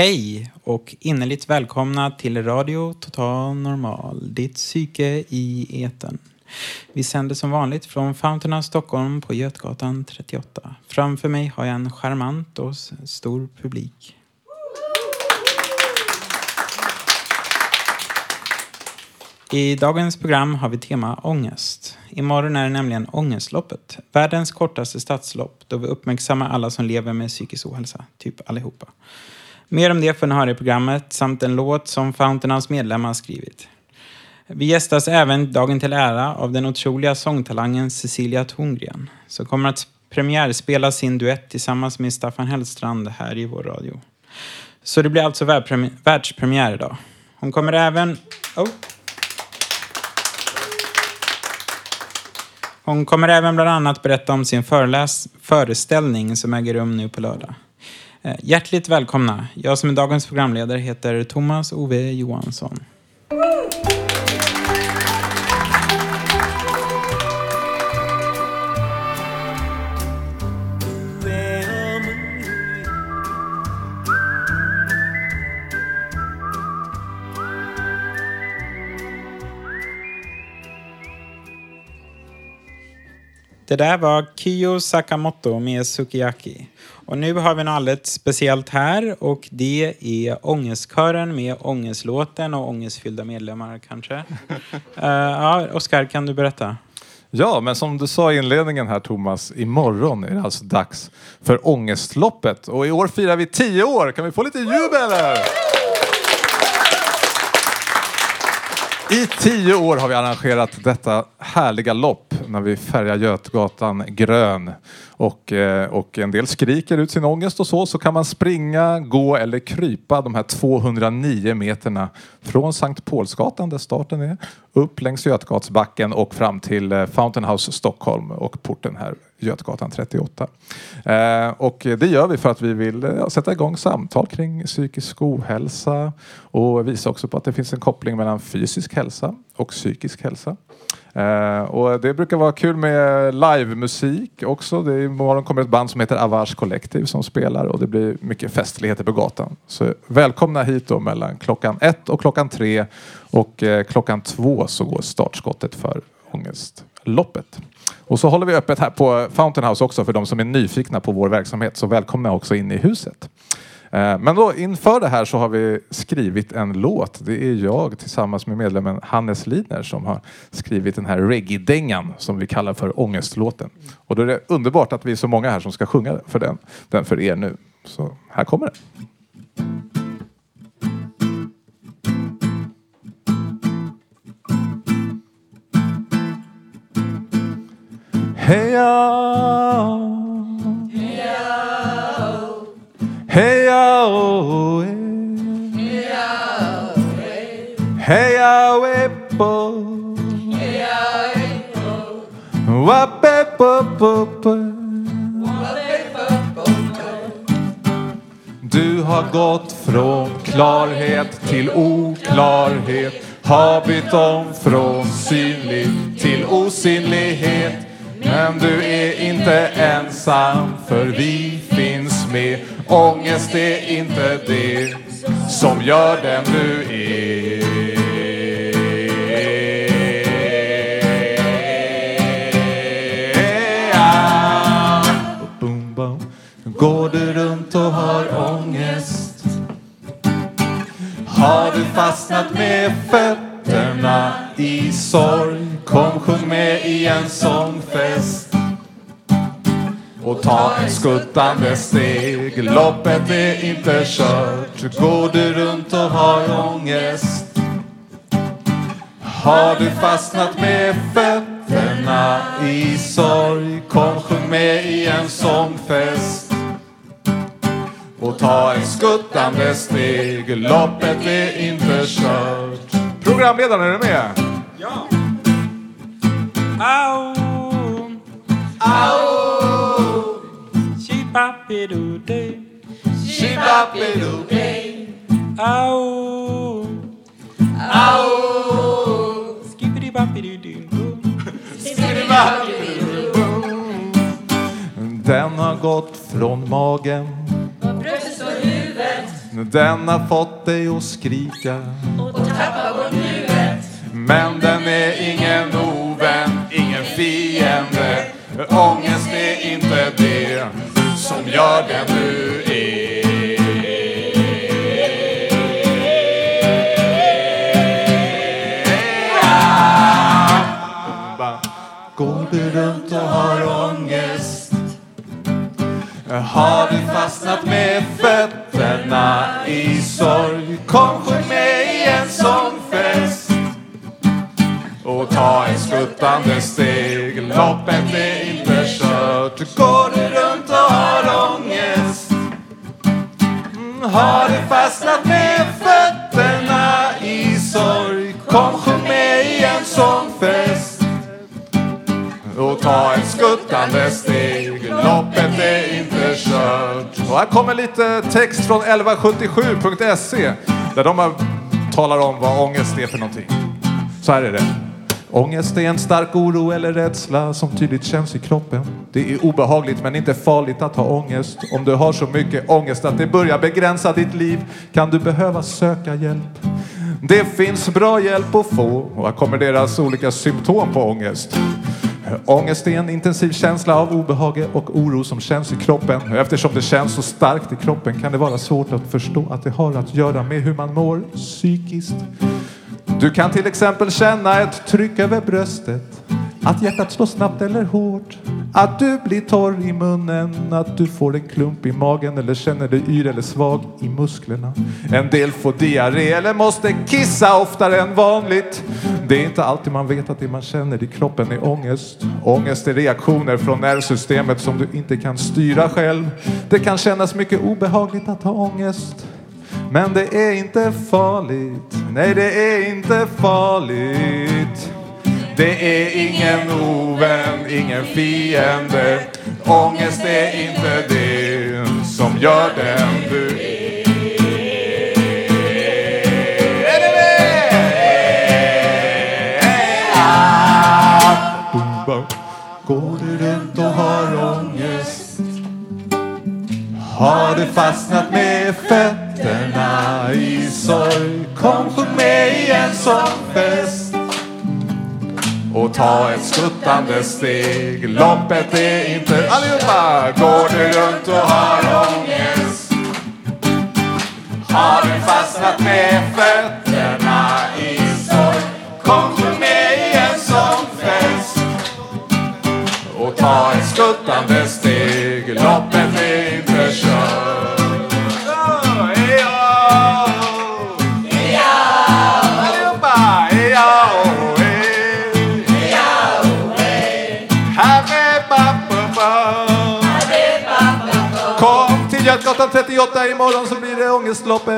Hej och innerligt välkomna till Radio Total Normal, ditt psyke i eten. Vi sänder som vanligt från Fountain of Stockholm på Götgatan 38. Framför mig har jag en charmant och stor publik. I dagens program har vi tema ångest. Imorgon är det nämligen Ångestloppet. Världens kortaste stadslopp då vi uppmärksammar alla som lever med psykisk ohälsa. Typ allihopa. Mer om det får ni höra i programmet samt en låt som Fountainhouse medlemmar skrivit. Vi gästas även dagen till ära av den otroliga sångtalangen Cecilia Thorngren som kommer att premiärspela sin duett tillsammans med Staffan Hellstrand här i vår radio. Så det blir alltså världspremiär idag. Hon kommer även... Oh. Hon kommer även bland annat berätta om sin föreläs- föreställning som äger rum nu på lördag. Eh, hjärtligt välkomna. Jag som är dagens programledare heter Thomas Ove Johansson. Det där var Kiyo Sakamoto med Sukiyaki. Och nu har vi något alldeles speciellt här och det är Ångestkören med Ångestlåten och ångestfyllda medlemmar kanske. uh, ja, Oskar, kan du berätta? Ja, men som du sa i inledningen här Thomas, imorgon är det alltså dags för Ångestloppet. Och i år firar vi 10 år. Kan vi få lite jubel här? I tio år har vi arrangerat detta härliga lopp när vi färgar Götgatan grön. Och, eh, och en del skriker ut sin ångest och så. Så kan man springa, gå eller krypa de här 209 meterna från Sankt Paulsgatan där starten är upp längs Götgatsbacken och fram till eh, Fountain House Stockholm och porten här Götgatan 38. Eh, och det gör vi för att vi vill eh, sätta igång samtal kring psykisk ohälsa och visa också på att det finns en koppling mellan fysisk hälsa och psykisk hälsa. Eh, och det brukar vara kul med livemusik också. Det är, imorgon kommer ett band som heter Avars Collective som spelar och det blir mycket festligheter på gatan. Så välkomna hit då mellan klockan ett och klockan tre och eh, klockan två så går startskottet för Ångestloppet. Och så håller vi öppet här på Fountain House också för de som är nyfikna på vår verksamhet. Så välkomna också in i huset. Eh, men då inför det här så har vi skrivit en låt. Det är jag tillsammans med medlemmen Hannes Lidner som har skrivit den här reggae-dängan som vi kallar för Ångestlåten. Och då är det underbart att vi är så många här som ska sjunga för den, den för er nu. Så här kommer den. Heja! Heja! oh, eh. Heja! Weppo! Du har gått från klarhet till oklarhet Har bytt om från synlig till osynlighet Men du är inte ensam för vi finns med. Ångest är inte det som gör den du är. Går du runt och har ångest? Har du fastnat med fötterna i sorg? Kom sjung med i en sångfest och ta ett skuttande steg Loppet är inte kört Går du runt och har ångest Har du fastnat med fötterna i sorg Kom sjung med i en sångfest och ta ett skuttande steg. Loppet är inte kört. Programledaren, är du med? Ja. Au. Au! Shibabidoo-day. Shibabidoo. Au. Au! Skibbidi-babbidi-doo. Den har gått från magen Bröstet och huvudet Den har fått dig att skrika och tappa bort nuet. Men den är ingen ovän, ingen fiende Ångest är inte det som gör den du är Går du runt och har ångest har du fastnat med fötterna i sorg? Kom sjung med i en sångfest och ta en skuttande steg. Loppet är inte kört. Går du runt och har ångest? Mm, Har du fastnat med fötterna i sorg? Kom sjung med i en sångfest och ta ett skuttande steg. Loppet är inte kört. Och här kommer lite text från 1177.se där de talar om vad ångest är för någonting. Så här är det. Ångest är en stark oro eller rädsla som tydligt känns i kroppen. Det är obehagligt men inte farligt att ha ångest. Om du har så mycket ångest att det börjar begränsa ditt liv kan du behöva söka hjälp. Det finns bra hjälp att få och här kommer deras olika symptom på ångest. Ångest är en intensiv känsla av obehag och oro som känns i kroppen. Eftersom det känns så starkt i kroppen kan det vara svårt att förstå att det har att göra med hur man mår psykiskt. Du kan till exempel känna ett tryck över bröstet. Att hjärtat slår snabbt eller hårt. Att du blir torr i munnen. Att du får en klump i magen eller känner dig yr eller svag i musklerna. En del får diarré eller måste kissa oftare än vanligt. Det är inte alltid man vet att det man känner i kroppen är ångest. Ångest är reaktioner från nervsystemet som du inte kan styra själv. Det kan kännas mycket obehagligt att ha ångest. Men det är inte farligt. Nej, det är inte farligt. Det är ingen ovän, ingen fiende. Ångest är inte det som gör den du är. Går du runt och har ångest? Har du fastnat med i sorg? Kom sjung med i en sångfest och ta ett skuttande steg. Loppet är inte... Allihopa! Går du runt och har ångest? Har du fastnat med fötterna i sorg? Kom sjung med i en sångfest och ta ett skuttande steg. Loppet 38 imorgon så blir det ångestloppet.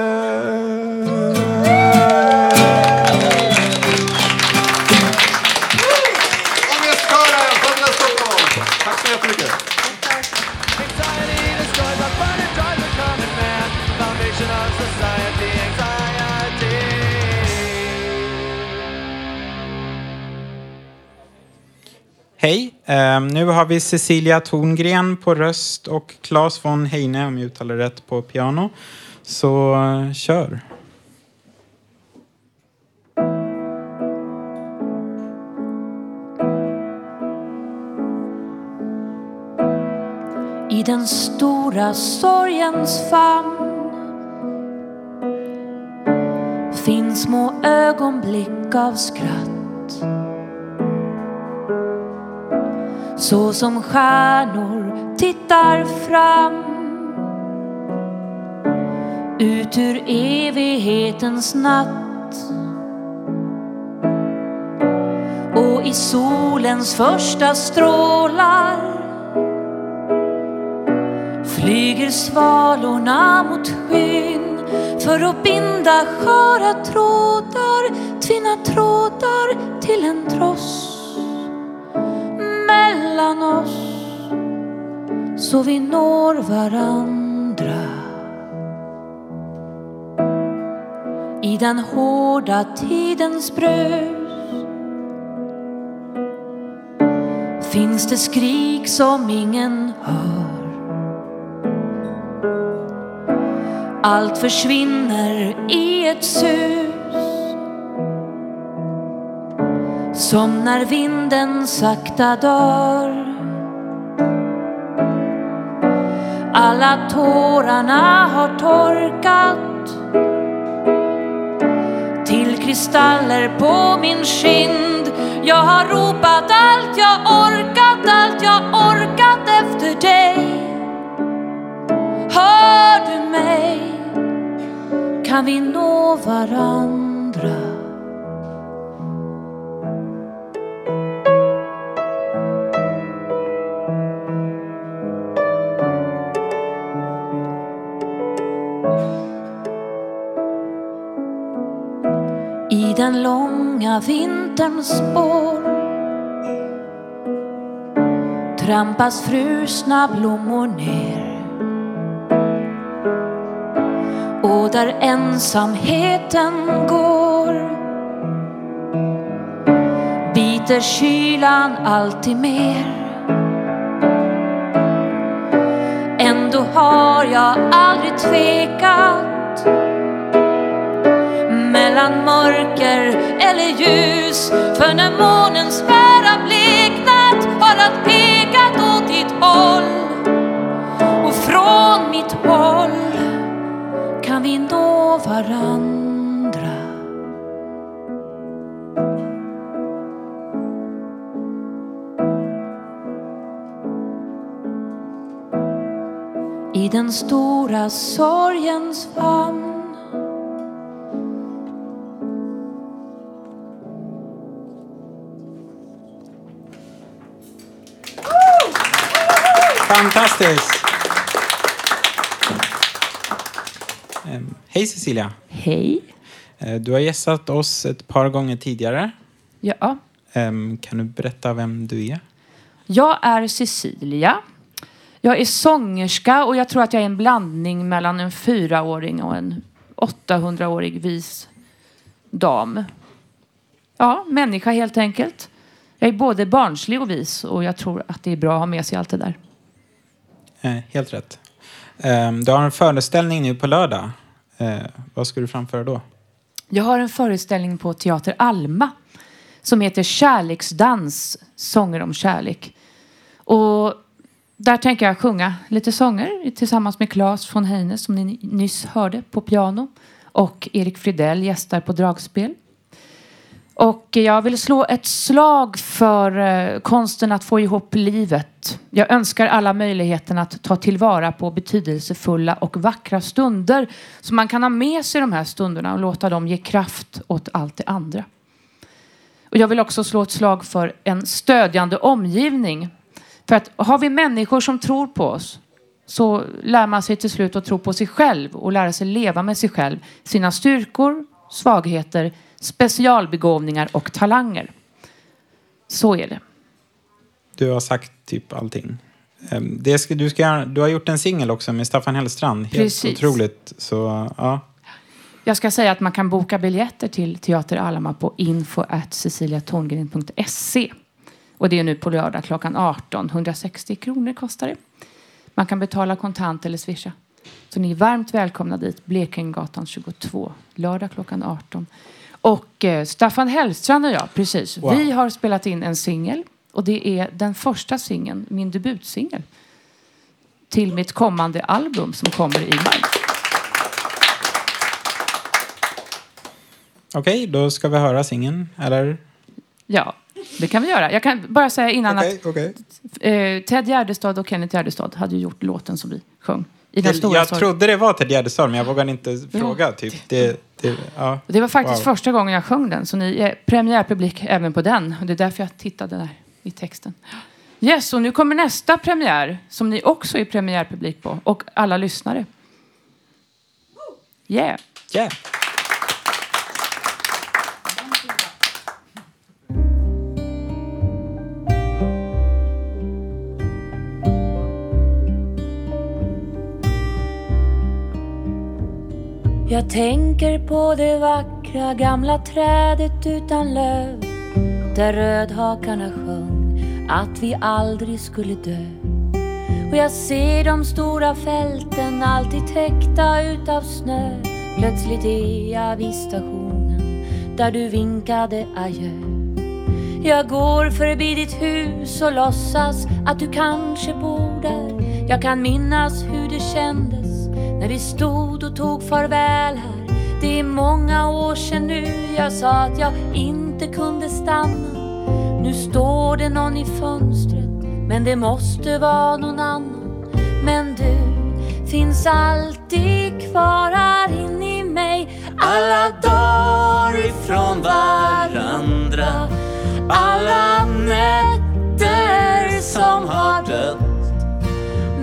Ehm, nu har vi Cecilia Torngren på röst och Claes von Heine, om jag uttalar rätt, på piano. Så eh, kör. I den stora sorgens famn finns små ögonblick av skratt så som stjärnor tittar fram ut ur evighetens natt. Och i solens första strålar flyger svalorna mot skyn för att binda sköra trådar, tvinna trådar till en tross mellan oss så vi når varandra. I den hårda tidens brus finns det skrik som ingen hör. Allt försvinner i ett sus. Som när vinden sakta dör. Alla tårarna har torkat till kristaller på min kind. Jag har ropat allt jag orkat, allt jag orkat efter dig. Hör du mig? Kan vi nå varandra? Långa vinterns spår. Trampas frusna blommor ner. Och där ensamheten går. Biter kylan alltid mer. Ändå har jag aldrig tvekat mellan mörker eller ljus. För när månens sfära bleknat har allt pekat åt ditt håll. Och från mitt håll kan vi nå varandra. I den stora sorgens famn Fantastiskt! Hej Cecilia. Hej. Eh, Du har gästat oss ett par gånger tidigare. Ja, Kan du berätta vem du är? jag är Cecilia. Jag är sångerska och jag tror att jag är en blandning mellan en fyraåring och en 800-årig vis dam. Ja, människa helt enkelt. Jag är både barnslig och vis och jag tror att det är bra att ha med sig allt det där. Eh, Helt rätt. Ehm, du har en föreställning nu på lördag. Eh, Vad ska du framföra då? Jag har en föreställning på Teater Alma som heter Kärleksdans, sånger om kärlek. Och där tänker jag sjunga lite sånger tillsammans med Claes von Heine som ni nyss hörde på piano och Erik Fridell gästar på dragspel. Och jag vill slå ett slag för eh, konsten att få ihop livet. Jag önskar alla möjligheten att ta tillvara på betydelsefulla och vackra stunder så man kan ha med sig de här stunderna och låta dem ge kraft åt allt det andra. Och jag vill också slå ett slag för en stödjande omgivning. För att har vi människor som tror på oss så lär man sig till slut att tro på sig själv och lära sig leva med sig själv, sina styrkor, svagheter, specialbegåvningar och talanger. Så är det. Du har sagt typ allting. Ehm, Det ska, du, ska, du har gjort en singel också med Staffan Hellstrand. Helt Precis. otroligt. Så, ja. Jag ska säga att man kan boka biljetter till Teater Alma på info ceciliatorngren.se. Och det är nu på lördag klockan 18. 160 kronor kostar det. Man kan betala kontant eller swisha. Så ni är varmt välkomna dit. Blekingegatan 22. Lördag klockan 18. Och eh, Staffan Hellstrand och jag, precis. Wow. Vi har spelat in en singel. Och det är den första singeln, min debutsingel. Till mitt kommande album som kommer i maj. Okej, då ska vi höra singeln, eller? Ja, det kan vi göra. Jag kan bara säga innan okej. att eh, Ted Gärdestad och Kenneth Gärdestad hade gjort låten som vi sjöng. I den stora Jag sorg. trodde det var Ted Gärdestad, men jag vågade inte fråga. Typ. Det, det, ja. Det var faktiskt Wow. första gången jag sjöng den, så ni är premiärpublik även på den. Och det är därför jag tittade där i texten. Yes, och nu kommer nästa premiär som ni också är premiärpublik på och alla lyssnare. Yeah. Yeah. Jag tänker på det vackra gamla trädet utan löv där rödhakarna sjöng att vi aldrig skulle dö. Och jag ser de stora fälten alltid täckta utav snö. Plötsligt är jag vid stationen där du vinkade adjö. Jag går förbi ditt hus och låtsas att du kanske bor där. Jag kan minnas hur det kändes när vi stod och tog farväl här. Det är många år sedan nu jag sa att jag inte kunde stanna. Nu står det någon i fönstret, men det måste vara någon annan. Men du finns alltid kvar här inne i mig. Alla dagar ifrån varandra. Alla nätter som har dött.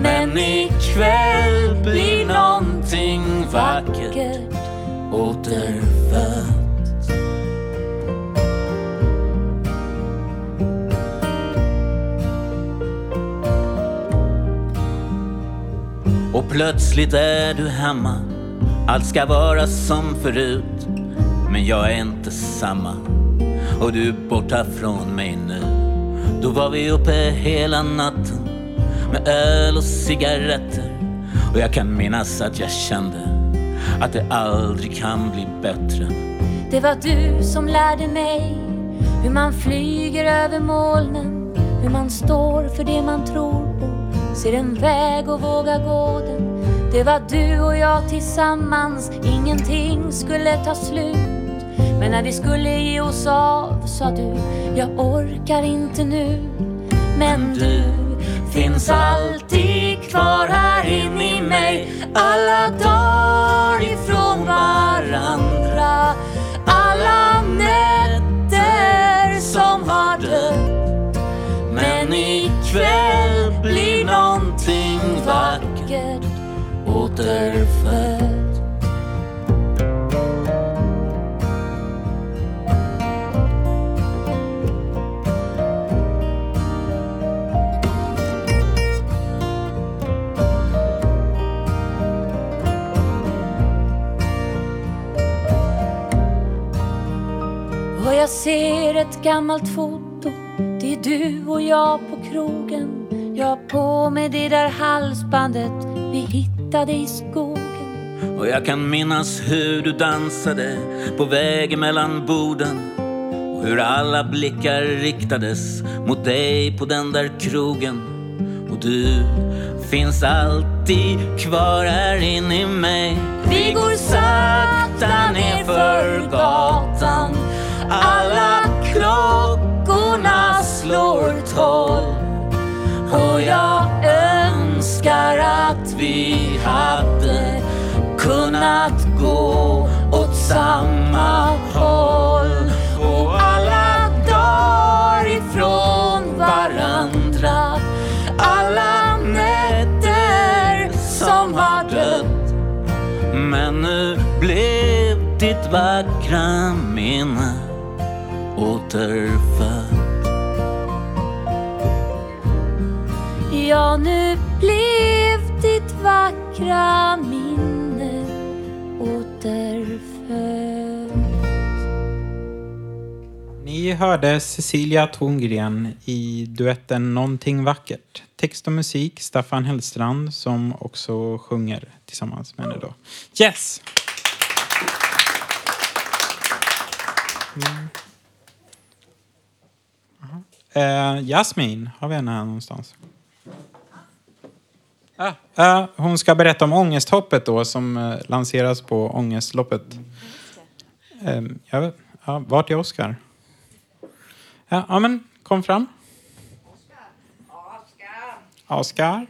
Men ikväll blir någonting vackert återfött. Och plötsligt är du hemma. Allt ska vara som förut Men jag är inte samma. Och du är borta från mig nu. Då var vi uppe hela natten Med öl och cigaretter. Och jag kan minnas att jag kände Att det aldrig kan bli bättre Det var du som lärde mig hur man flyger över molnen, hur man står för det man tror på, ser en väg och vågar gå den. Det var du och jag tillsammans, ingenting skulle ta slut. Men när vi skulle ge oss av sa du, jag orkar inte nu. Men du finns alltid kvar här in i mig, alla dagar ifrån varandra. Alla nätter som har dött. Men ikväll blir någonting vackert återfött. Jag ser ett gammalt foto. Det är du och jag på krogen. Jag har på mig det där halsbandet Vi hittade i skogen. Och jag kan minnas hur du dansade på vägen mellan borden. Och hur alla blickar riktades mot dig på den där krogen. Och du finns alltid kvar här inne i mig. Vi går sakta ner för gatan alla klockorna slår tolv. Och jag önskar att vi hade kunnat gå åt samma håll. Och alla dagar ifrån varandra Alla nätter som har dött. Men nu blev ditt vackra minne återfött. Ja, nu blev ditt vackra minne återfött. Ni hörde Cecilia Torngren i duetten Någonting vackert. Text och musik Staffan Hellstrand som också sjunger tillsammans med henne då. Yes! Mm. Eh, Jasmin, har vi henne här någonstans? Ah, eh, hon ska berätta om ångesthoppet då som eh, lanseras på ångestloppet. Eh, ja, ja, vart är Oskar? Ja, ja, men kom fram. Oskar.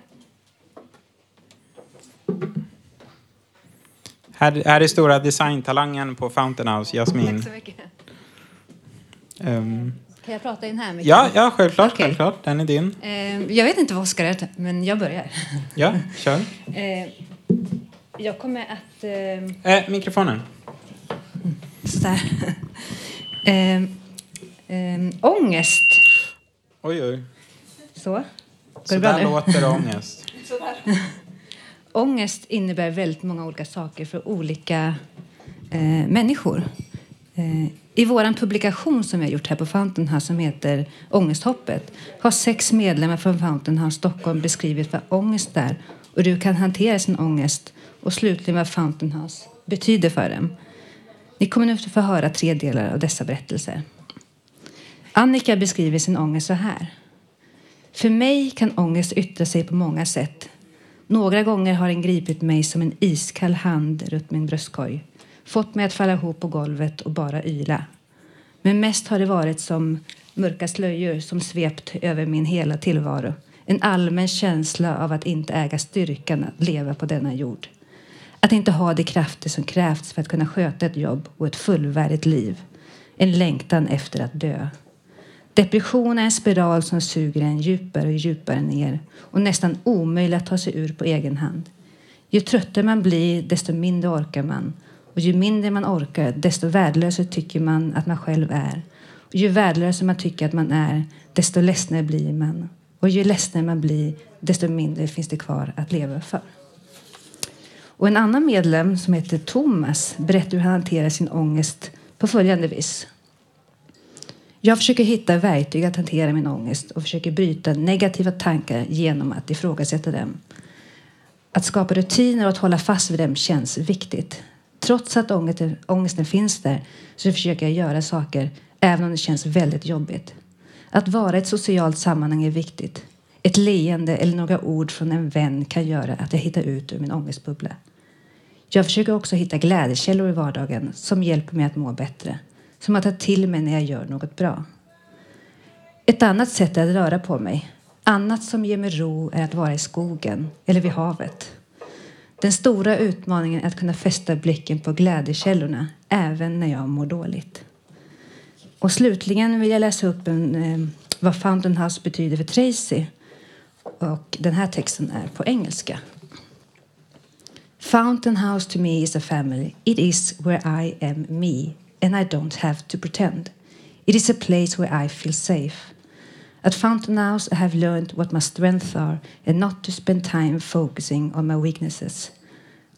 Här, här är stora designtalangen på Fountain House, Jasmin. Tack så mycket. Ehm, Kan jag prata in här? Mikael? Ja, ja självklart, Okej. självklart. Den är din. Eh, jag vet inte vad Oskar är, men jag börjar. Ja, kör. Eh, jag kommer att... Eh, Eh, mikrofonen. sådär. eh, eh, ångest. Oj, oj. Så. Går Så det bra där nu? låter ångest. Ångest innebär väldigt många olika saker för olika eh, människor. Eh, I vår publikation som vi har gjort här på Fountain House som heter Ångesthoppet har sex medlemmar från Fountain House Stockholm beskrivit vad ångest är och hur du kan hantera sin ångest och slutligen vad Fountain House betyder för dem. Ni kommer nu att få höra tre delar av dessa berättelser. Annika beskriver sin ångest så här. För mig kan ångest yttra sig på många sätt. Några gånger har den gripit mig som en iskall hand runt min bröstkorg. Fått mig att falla ihop på golvet och bara yla. Men mest har det varit som mörka slöjor som svept över min hela tillvaro. En allmän känsla av att inte äga styrkan att leva på denna jord. Att inte ha de krafter som krävs för att kunna sköta ett jobb och ett fullvärdigt liv. En längtan efter att dö. Depression är en spiral som suger en djupare och djupare ner och nästan omöjlig att ta sig ur på egen hand. Ju tröttare man blir, desto mindre orkar man. Och ju mindre man orkar, desto värdelösare tycker man att man själv är. Och ju värdelösare man tycker att man är, desto ledsnare blir man. Och ju ledsnare man blir, desto mindre finns det kvar att leva för. Och en annan medlem som heter Thomas berättar hur han hanterar sin ångest på följande vis. Jag försöker hitta verktyg att hantera min ångest och försöker bryta negativa tankar genom att ifrågasätta dem. Att skapa rutiner och att hålla fast vid dem känns viktigt. Trots att ångesten, ångesten finns där så försöker jag göra saker även om det känns väldigt jobbigt. Att vara i ett socialt sammanhang är viktigt. Ett leende eller några ord från en vän kan göra att jag hittar ut ur min ångestbubbla. Jag försöker också hitta glädjekällor i vardagen som hjälper mig att må bättre. Som att ta till mig när jag gör något bra. Ett annat sätt är att röra på mig. Annat som ger mig ro är att vara i skogen eller vid havet. Den stora utmaningen är att kunna fästa blicken på glädjekällorna även när jag mår dåligt. Och slutligen vill jag läsa upp en, eh, vad Fountain House betyder för Tracy. Och den här texten är på engelska. Fountain House to me is a family. It is where I am me and I don't have to pretend. It is a place where I feel safe. At Fountain House, I have learned what my strengths are and not to spend time focusing on my weaknesses.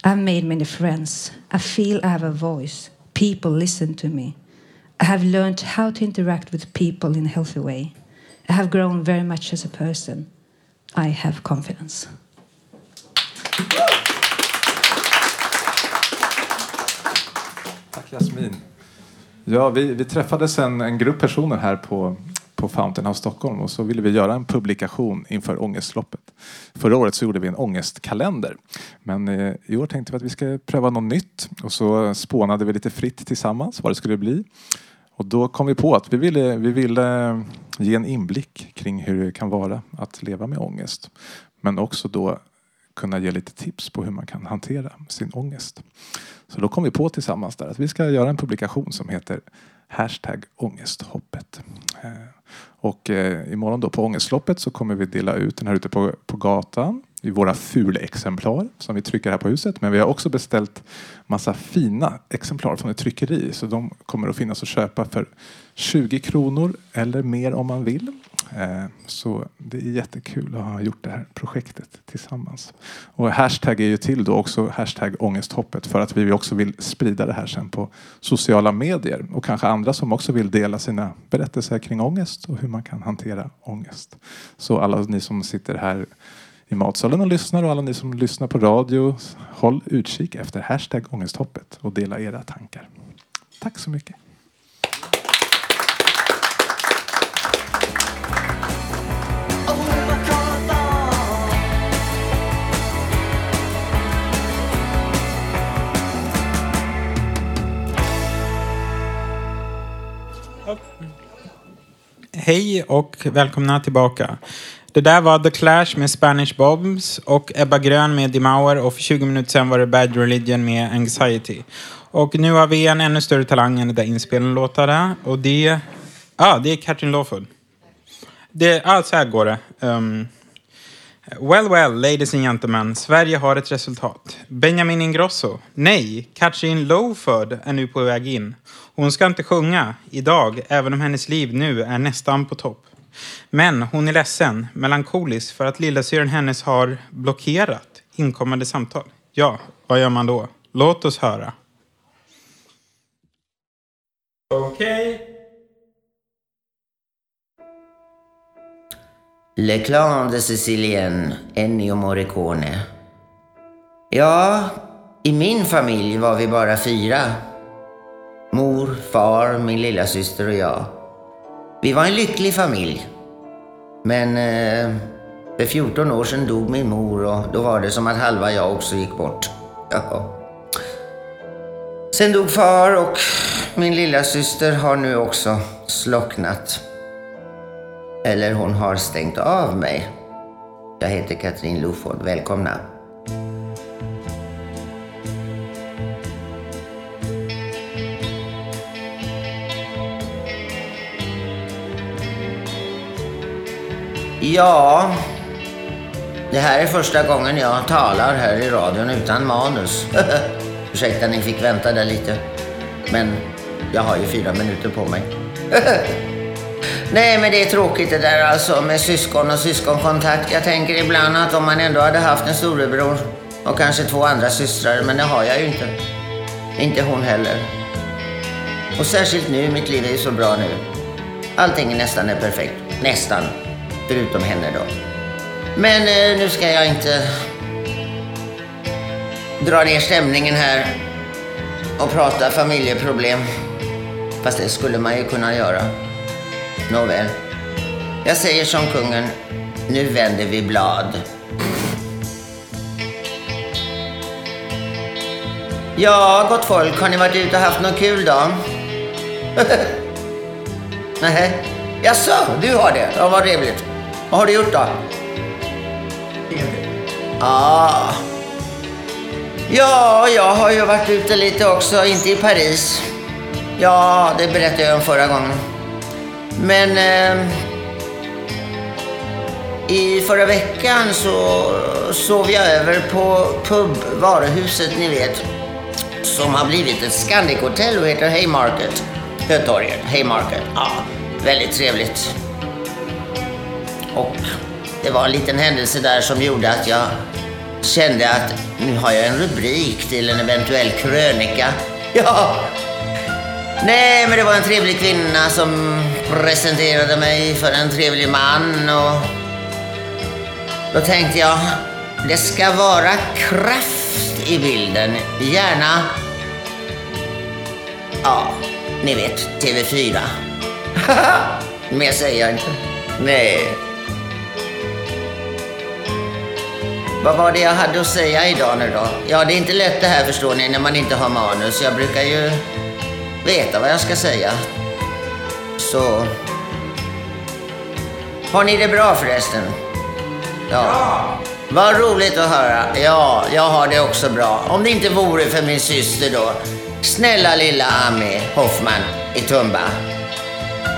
I've made many friends. I feel I have a voice. People listen to me. I have learned how to interact with people in a healthy way. I have grown very much as a person. I have confidence. Tack Jasmin. Ja, vi, vi träffade en, en grupp personer här på, på Fountain House Stockholm och så ville vi göra en publikation inför ångestloppet. Förra året så gjorde vi en ångestkalender. Men eh, i år tänkte vi att vi ska pröva något nytt och så spånade vi lite fritt tillsammans vad det skulle bli. Och då kom vi på att vi ville, vi ville eh, ge en inblick kring hur det kan vara att leva med ångest. Men också då kunna ge lite tips på hur man kan hantera sin ångest. Så då kom vi på tillsammans där att vi ska göra en publikation som heter Hashtag ångesthoppet. Eh, och eh, imorgon då på ångestloppet så kommer vi dela ut den här ute på, på gatan i våra fulexemplar som vi trycker här på huset. Men vi har också beställt massa fina exemplar från ett tryckeri så de kommer att finnas att köpa för 20 kronor eller mer om man vill. Eh, så det är jättekul att ha gjort det här projektet tillsammans. Och hashtag är ju till då också hashtag ångesthoppet för att vi också vill sprida det här sen på sociala medier och kanske andra som också vill dela sina berättelser kring ångest och hur man kan hantera ångest. Så alla ni som sitter här i matsalen och lyssnar och alla ni som lyssnar på radio, håll utkik efter hashtag ångesthoppet och dela era tankar. Tack så mycket. Hej och välkomna tillbaka. Det där var The Clash med Spanish Bobs och Ebba Grön med Dimauer och för 20 minuter sedan var det Bad Religion med Anxiety. Och nu har vi en ännu större talang än det där inspelade låtarna och det Ja, det är Katrin Lawford. Det, ja, så här går det. Um, well, well, ladies and gentlemen. Sverige har ett resultat. Benjamin Ingrosso. Nej, Katrin Lowford är nu på väg in. Hon ska inte sjunga idag, även om hennes liv nu är nästan på topp. Men hon är ledsen, melankolisk, för att lillasyrran hennes har blockerat inkommande samtal. Ja, vad gör man då? Låt oss höra. Okej. Le Clan de Sicilien, Ennio Morricone. Ja, i min familj var vi bara fyra. Mor, far, min lilla syster och jag. Vi var en lycklig familj. Men eh, för 14 år sedan dog min mor och då var det som att halva jag också gick bort. Ja. Sen dog far och min lilla syster har nu också slocknat. Eller hon har stängt av mig. Jag heter Katrin Loford. Välkomna. Ja, det här är första gången jag talar här i radion utan manus. Ursäkta, ni fick vänta där lite. Men jag har ju fyra minuter på mig. Nej, men det är tråkigt det där alltså med syskon och syskonkontakt. Jag tänker ibland att om man ändå hade haft en storebror och kanske två andra systrar, men det har jag ju inte. Inte hon heller. Och särskilt nu, mitt liv är ju så bra nu. Allting nästan är perfekt. Nästan. Förutom henne då. Men eh, nu ska jag inte dra ner stämningen här och prata familjeproblem. Fast det skulle man ju kunna göra. Nåväl. Jag säger som kungen, nu vänder vi blad. Ja, gott folk, har ni varit ute och haft något kul då? Nej. Jaså, du har det? Ja, vad trevligt. Vad har du gjort då? Ah. Ja, jag har ju varit ute lite också, inte i Paris. Ja, det berättade jag om förra gången. Men eh, i förra veckan så sov jag över på pub, varuhuset ni vet. Som har blivit ett Scandic-hotell och heter Haymarket. Hötorget, Haymarket. Ja, väldigt trevligt. Och det var en liten händelse där som gjorde att jag kände att nu har jag en rubrik till en eventuell krönika. Ja! Nej, men det var en trevlig kvinna som presenterade mig för en trevlig man och då tänkte jag, det ska vara kraft i bilden. Gärna, ja, ni vet, TV4. Mer säger jag inte. Nej. Vad var det jag hade att säga idag nu då? Ja, det är inte lätt det här förstår ni när man inte har manus. Jag brukar ju veta vad jag ska säga. Så... Har ni det bra förresten? Ja. Vad roligt att höra. Ja, jag har det också bra. Om det inte vore för min syster då. Snälla lilla Ami Hoffman i Tumba.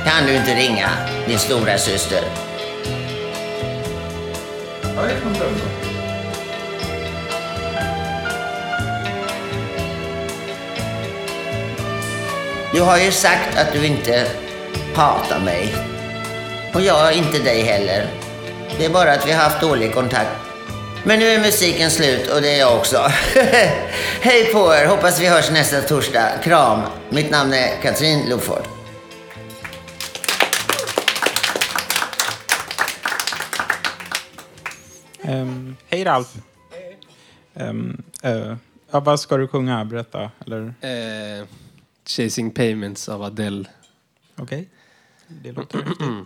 Kan du inte ringa din stora syster? Jag är från Tumba. Du har ju sagt att du inte hatar mig. Och jag inte dig heller. Det är bara att vi har haft dålig kontakt. Men nu är musiken slut och det är jag också. Hej på er! Hoppas vi hörs nästa torsdag. Kram! Mitt namn är Katrin Loford. Um, hej Ralf. Um, uh, ja, vad ska du sjunga? Berätta. Eller? Eh, Chasing Payments av Adele. Okej. Det låter.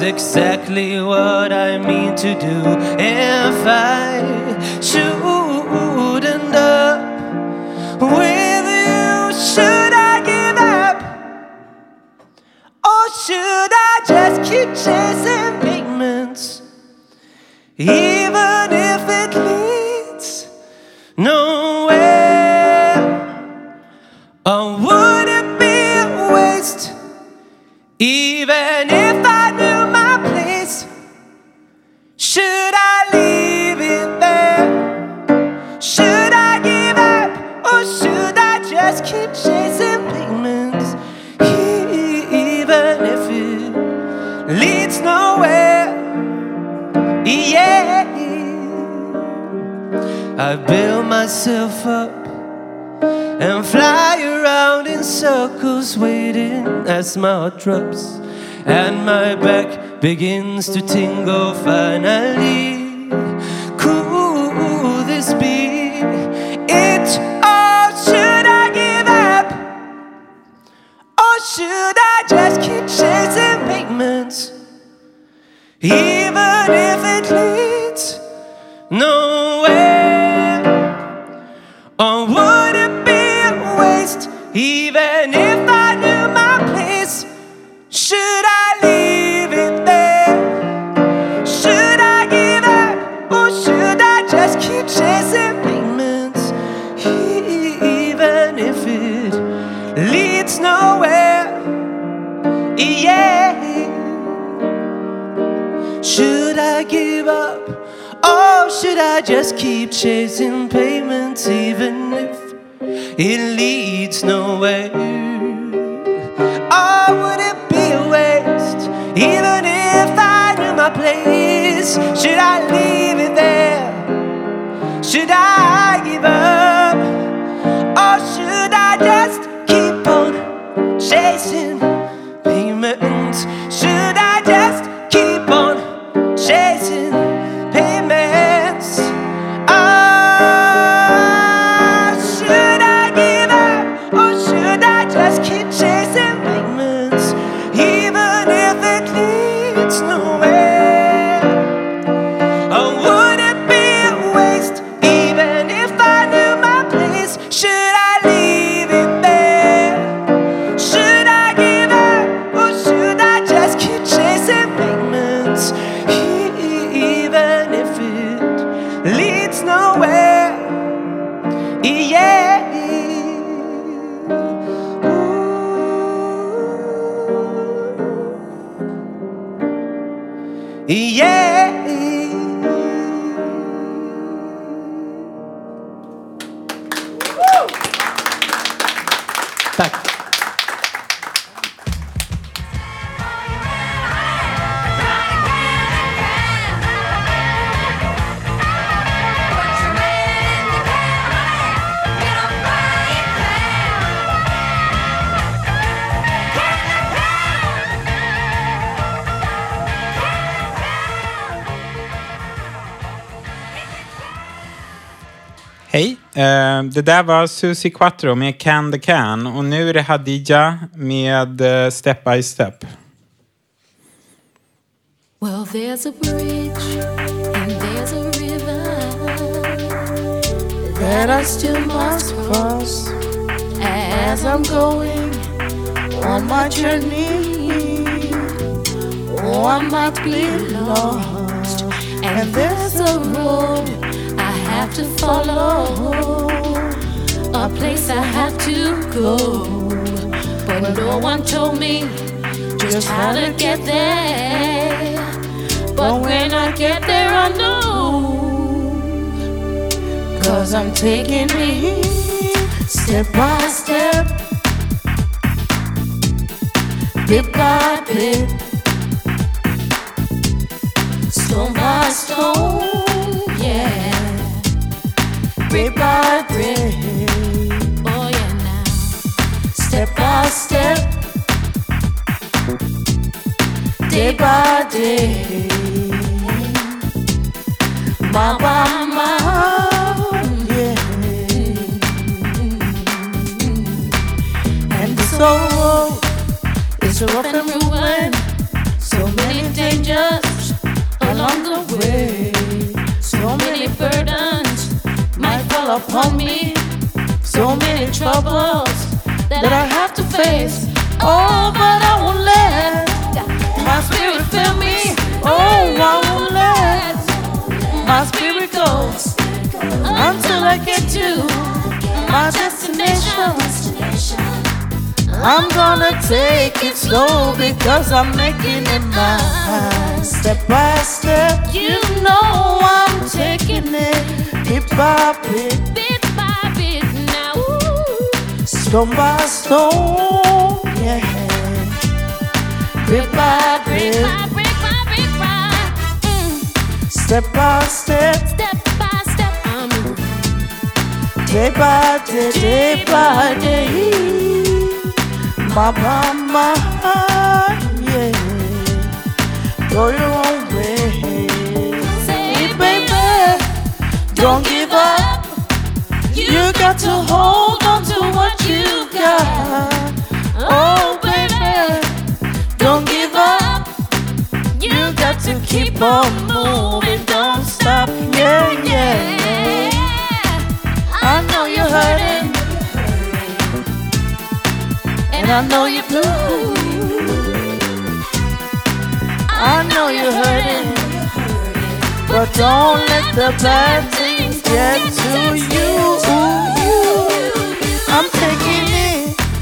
Exactly what I mean to do. Drops and my back begins to tingle. Finally, could this be it? Or should I give up? Or should I just keep chasing pigments? Even if it leads nowhere. Should I just keep chasing payments even if it leads nowhere? Or would it be a waste even if I knew my place? Should I leave it there? Should I give up? Or should I just keep on chasing Eh, det där var Susie Quattro med Can the Can och nu är det Hadija med eh, Step by Step. Well, there's a bridge and there's a river that I still must cross as I'm going on my journey. Oh, I might be lost, and there's a road have to follow, a place I have to go, but no one told me just how to get there. But when I get there, I know. Cause I'm taking it step by step, bit by bit, stone by stone, Pray by pray. Oh yeah, now step by step, day by day, my by my. soul is rough and ruin. So many dangers along the way. Upon me. So many troubles that I have to face. Oh, but I won't let my spirit fill me. Oh, I won't let my spirit go until I get to my destination. I'm gonna take it slow because I'm making it mine. Step by step, you know I'm taking it bit by bit, bit by bit now. Ooh. Stone by stone, yeah. Bit by bit, brick by brick by brick, Step by step, step by step, I'm day by day, day by day. My mama, yeah. Go your own way. Don't give up. You got to hold on to what you got. Oh, baby, don't give up. You got to keep on moving, don't stop. Yeah, yeah. I know you're hurting. And I know you're blue. I know you're hurting. But don't let the bad get to you. I'm taking it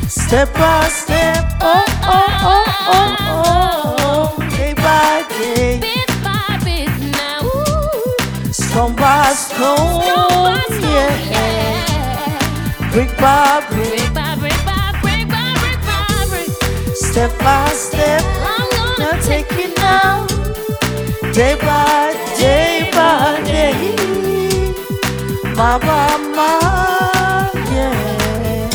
step by step. Oh, oh, oh, oh, oh. Day by day. Bit by bit now. Stone by stone. Yeah. Brick by brick. Step by step, I'm gonna take it now. Day by day by day. My, my, yeah.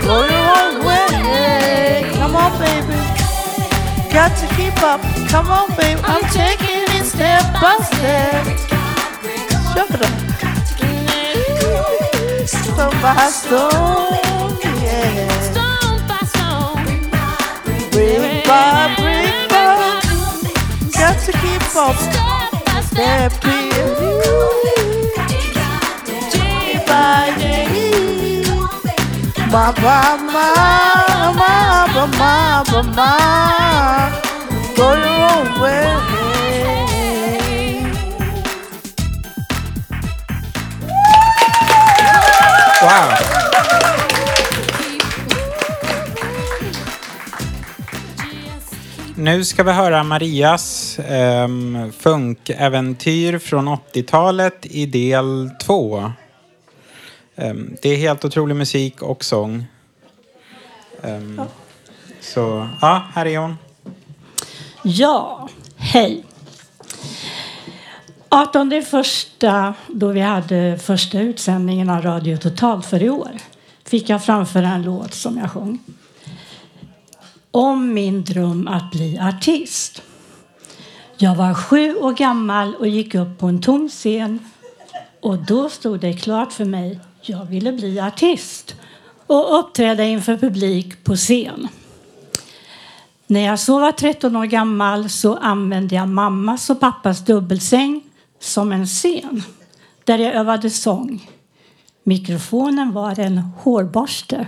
Go your own way. Come on, baby. Got to keep up. Come on, baby. I'm taking it step by step. Shut up. Step by stone, yeah. Brick by brick by Got to keep up stepping Day Ma ma ma ma ma ma ma Go your way Wow! Nu ska vi höra Marias um, funkäventyr från 80-talet i del 2. Um, det är helt otrolig musik och sång. Um, så, ja, här är hon. Ja, hej. 18 första, då vi hade första utsändningen av Radio Totalt för i år, fick jag framföra en låt som jag sjöng. Om min dröm att bli artist. Jag var sju år gammal och gick upp på en tom scen och då stod det klart för mig jag ville bli artist och uppträda inför publik på scen. När jag så var 13 år gammal så använde jag mammas och pappas dubbelsäng som en scen där jag övade sång. Mikrofonen var en hårborste.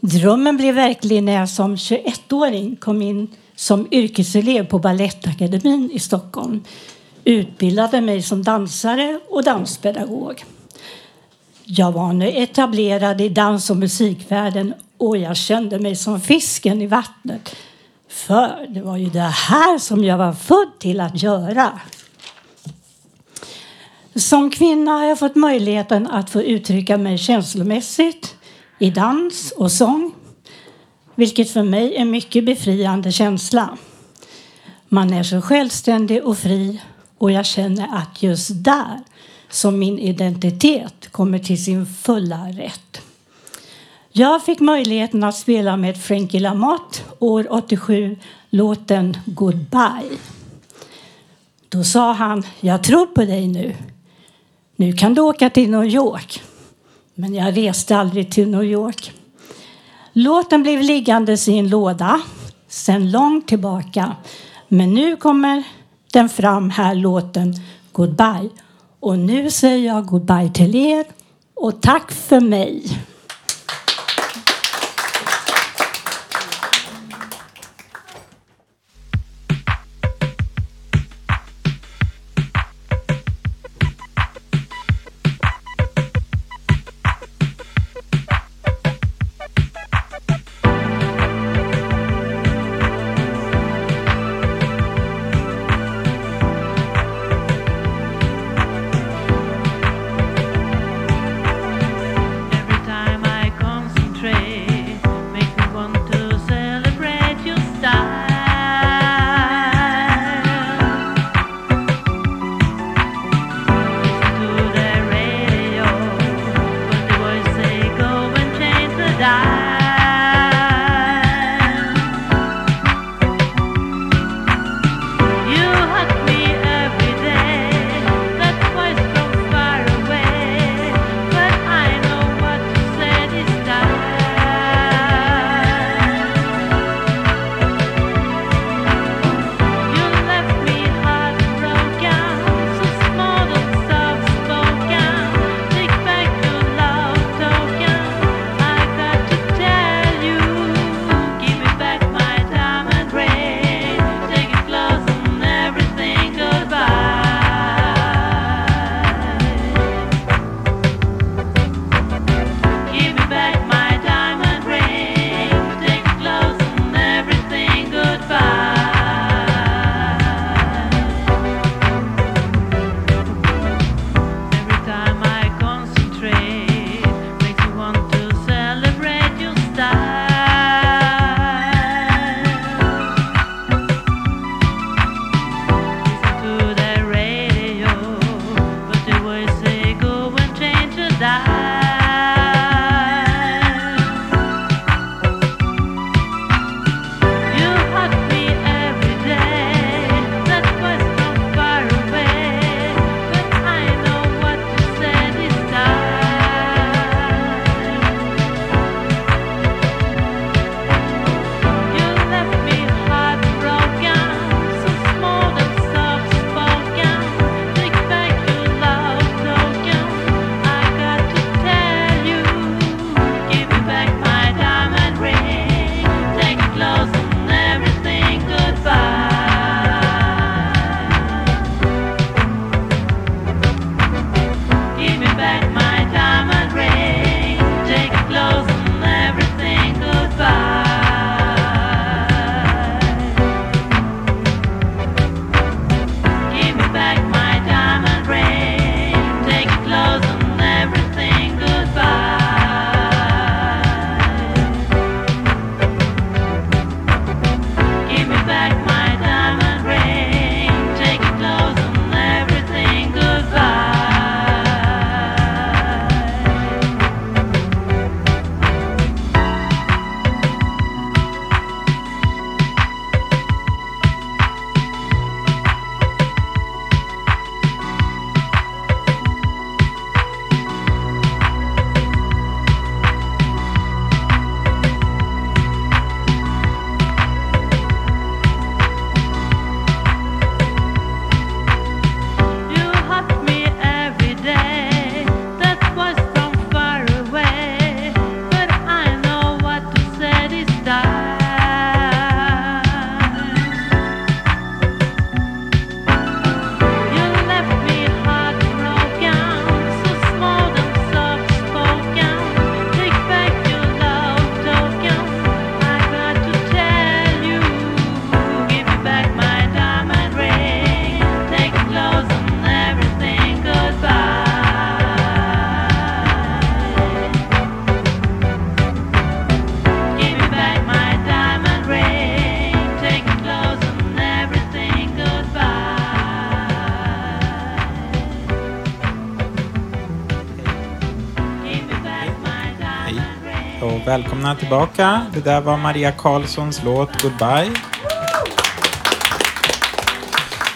Drömmen blev verklig när jag som 21-åring kom in som yrkeselev på Balettakademin i Stockholm. Utbildade mig som dansare och danspedagog. Jag var nu etablerad i dans och musikvärlden och jag kände mig som fisken i vattnet. För det var ju det här som jag var född till att göra. Som kvinna har jag fått möjligheten att få uttrycka mig känslomässigt i dans och sång. Vilket för mig är en mycket befriande känsla. Man är så självständig och fri och jag känner att just där som min identitet kommer till sin fulla rätt. Jag fick möjligheten att spela med Frankie Lamotte år 87, låten Goodbye. Då sa han, jag tror på dig nu. Nu kan du åka till New York. Men jag reste aldrig till New York. Låten blev liggande i en låda sedan långt tillbaka. Men nu kommer den fram här, låten Goodbye. Och nu säger jag goodbye till er och tack för mig. Välkomna tillbaka. Det där var Maria Karlssons låt Goodbye.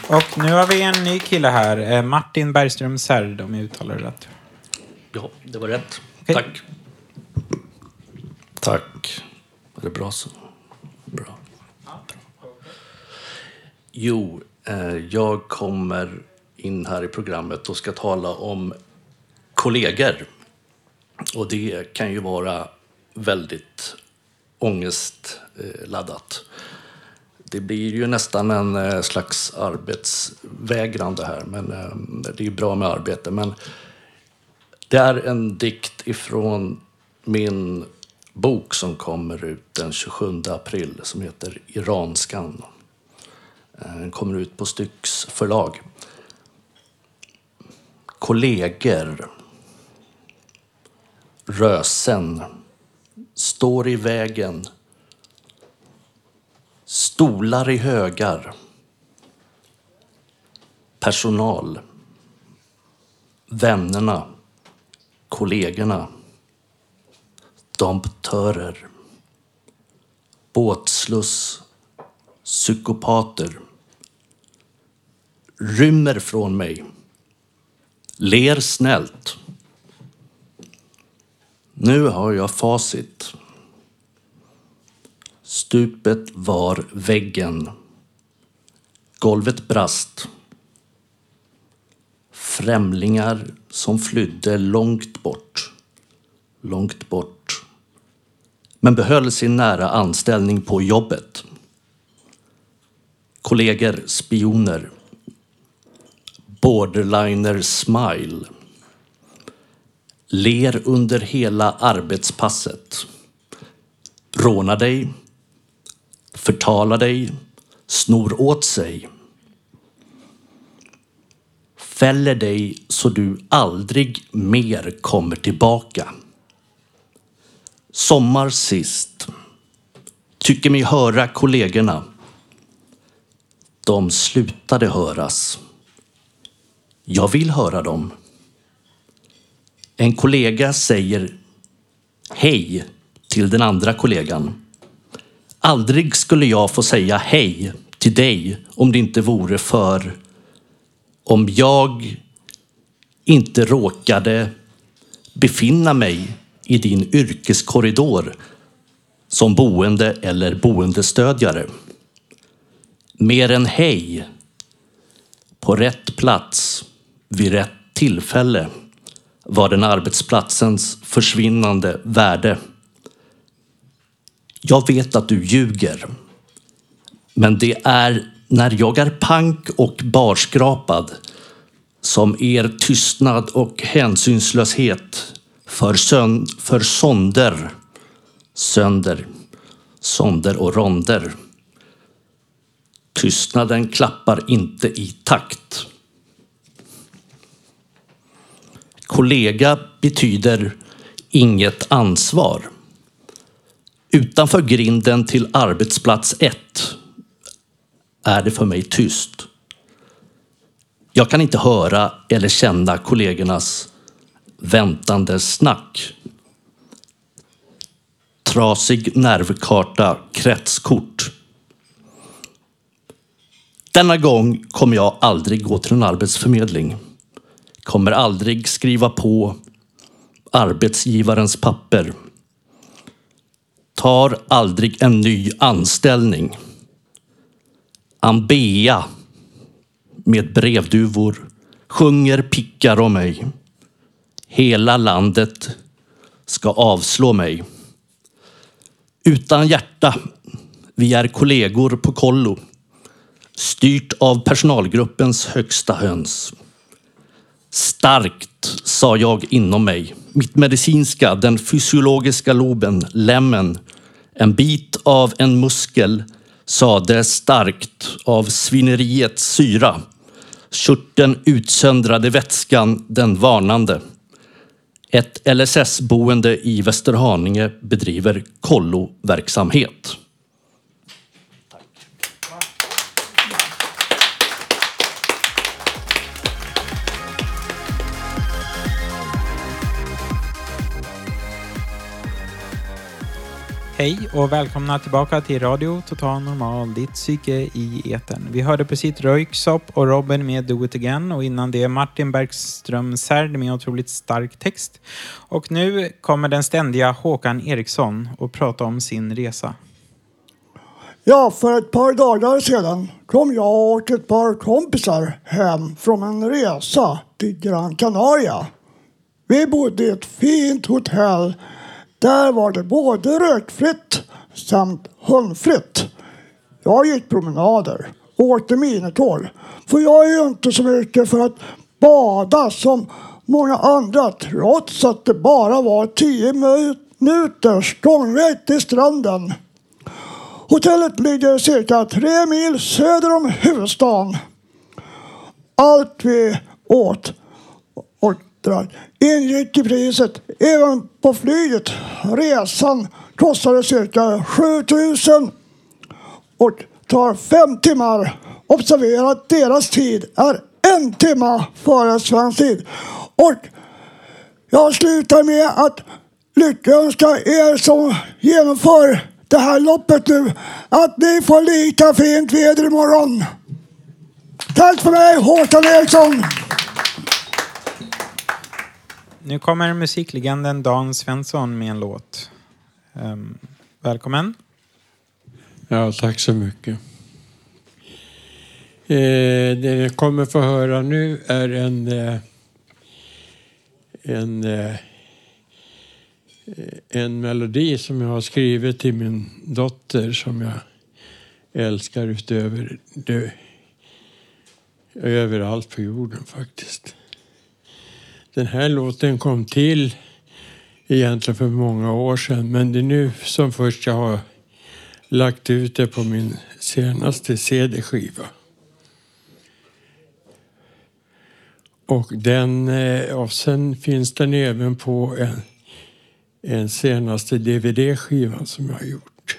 Och nu har vi en ny kille här. Eh, Martin Bergström Särd, om jag uttalar det rätt. Ja, det var rätt. Okay. Tack. Tack. Var det bra så? Bra. bra. Jo, eh, jag kommer in här i programmet och ska tala om kollegor. Och det kan ju vara väldigt ångestladdat. Det blir ju nästan en eh, slags arbetsvägran det här, men eh, det är ju bra med arbete. Men det är en dikt ifrån min bok som kommer ut den 27 april som heter Iranskan. Eh, den kommer ut på Styx förlag. Kolleger. Rösen. Står i vägen. Stolar i högar. Personal. Vännerna. Kollegorna. Domptörer. Båtsluss. Psykopater. Rymmer från mig. Ler snällt. Nu har jag facit. Stupet var väggen. Golvet brast. Främlingar som flydde långt bort. Långt bort. Men behöll sin nära anställning på jobbet. Kollegor, spioner. Borderliner smile. Ler under hela arbetspasset. Rånar dig. Förtalar dig. Snor åt sig. Fäller dig så du aldrig mer kommer tillbaka. Sommar sist. Tycker mig höra kollegorna. De slutade höras. Jag vill höra dem. En kollega säger hej till den andra kollegan. Aldrig skulle jag få säga hej till dig om det inte vore för om jag inte råkade befinna mig i din yrkeskorridor som boende eller boendestödjare. Mer än hej på rätt plats vid rätt tillfälle var den arbetsplatsens försvinnande värde. Jag vet att du ljuger. Men det är när jag är pank och barskrapad som er tystnad och hänsynslöshet för, sön för sonder, sönder, sonder och ronder. Tystnaden klappar inte i takt. Kollega betyder inget ansvar. Utanför grinden till arbetsplats 1 är det för mig tyst. Jag kan inte höra eller känna kollegornas väntande snack. Trasig nervkarta, kretskort. Denna gång kommer jag aldrig gå till en arbetsförmedling. Kommer aldrig skriva på arbetsgivarens papper. Tar aldrig en ny anställning. Ambea med brevduvor sjunger pickar om mig. Hela landet ska avslå mig. Utan hjärta, vi är kollegor på kollo. Styrt av personalgruppens högsta höns. Starkt, sa jag inom mig. Mitt medicinska, den fysiologiska loben, lämmen. En bit av en muskel sade starkt av svineriets syra. Körteln utsöndrade vätskan, den varnande. Ett LSS-boende i Västerhaninge bedriver kolloverksamhet. Hej och välkomna tillbaka till Radio Total Normal, ditt psyke i etern. Vi hörde precis Röyksopp och Robin med Do It Again och innan det Martin Bergström Särd med otroligt stark text. Och nu kommer den ständiga Håkan Eriksson och prata om sin resa. Ja, för ett par dagar sedan kom jag och ett par kompisar hem från en resa till Gran Canaria. Vi bodde i ett fint hotell. Där var det både rökfritt samt hundfritt. Jag gick promenader och åkte minitåg. För jag är ju inte så mycket för att bada som många andra trots att det bara var tio minuters gångväg till stranden. Hotellet ligger cirka tre mil söder om huvudstaden. Allt vi åt och ingick i priset även på flyget. Resan kostade cirka 7000 och tar fem timmar. Observera att deras tid är en timma före svensk tid. Och jag slutar med att lyckönska er som genomför det här loppet nu att ni får lika fint väder imorgon. Tack för mig, Håkan Eriksson! Nu kommer musiklegenden Dan Svensson med en låt. Um, välkommen. Ja, tack så mycket. Eh, det ni kommer få höra nu är en, eh, en, eh, en melodi som jag har skrivit till min dotter som jag älskar utöver det, överallt på jorden faktiskt. Den här låten kom till egentligen för många år sedan men det är nu som först jag har lagt ut det på min senaste CD-skiva. Och, den, eh, och sen finns den även på en, en senaste DVD-skiva som jag har gjort.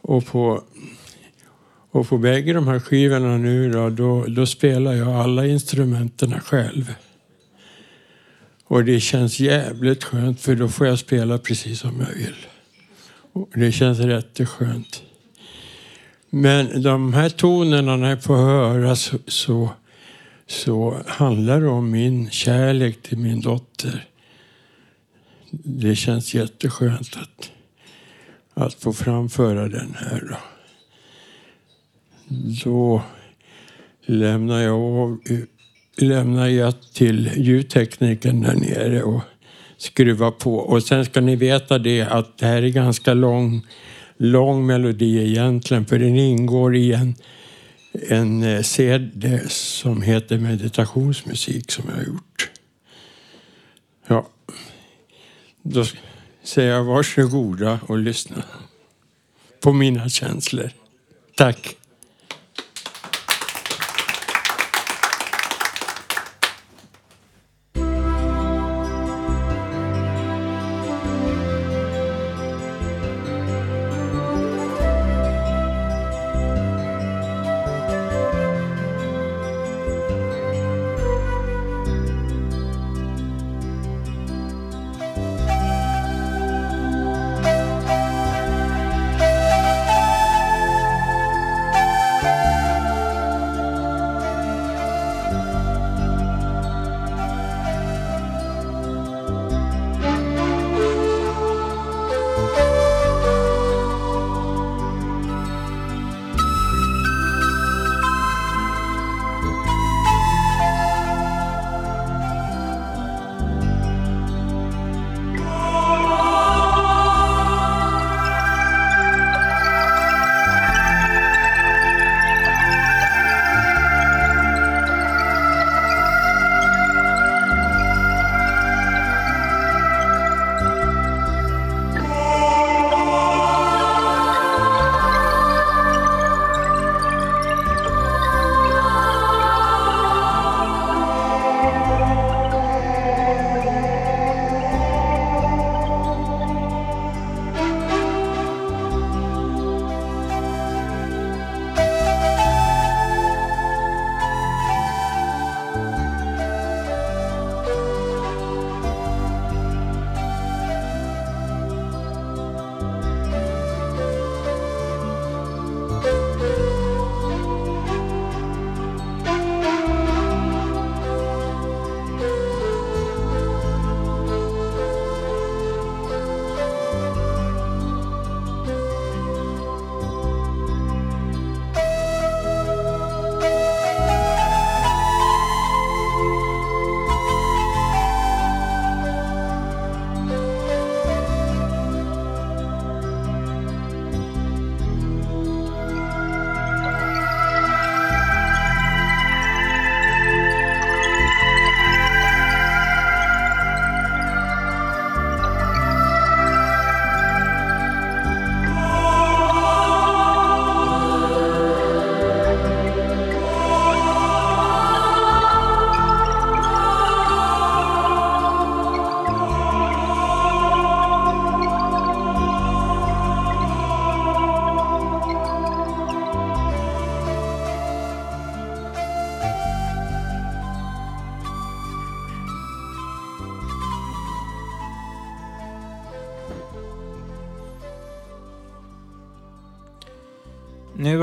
Och på, och på bägge de här skivorna nu då, då, då spelar jag alla instrumenten själv. Och det känns jävligt skönt för då får jag spela precis som jag vill. Och det känns rätt skönt. Men de här tonerna när jag får höra så, så, så handlar det om min kärlek till min dotter. Det känns jätteskönt att, att få framföra den här. Då, då lämnar jag av lämnar jag till ljudteknikern där nere och skruvar på. Och sen ska ni veta det att det här är ganska lång, lång melodi egentligen för den ingår i en, en eh, CD som heter meditationsmusik som jag har gjort. Ja, då säger jag varsågoda och lyssna på mina känslor. Tack.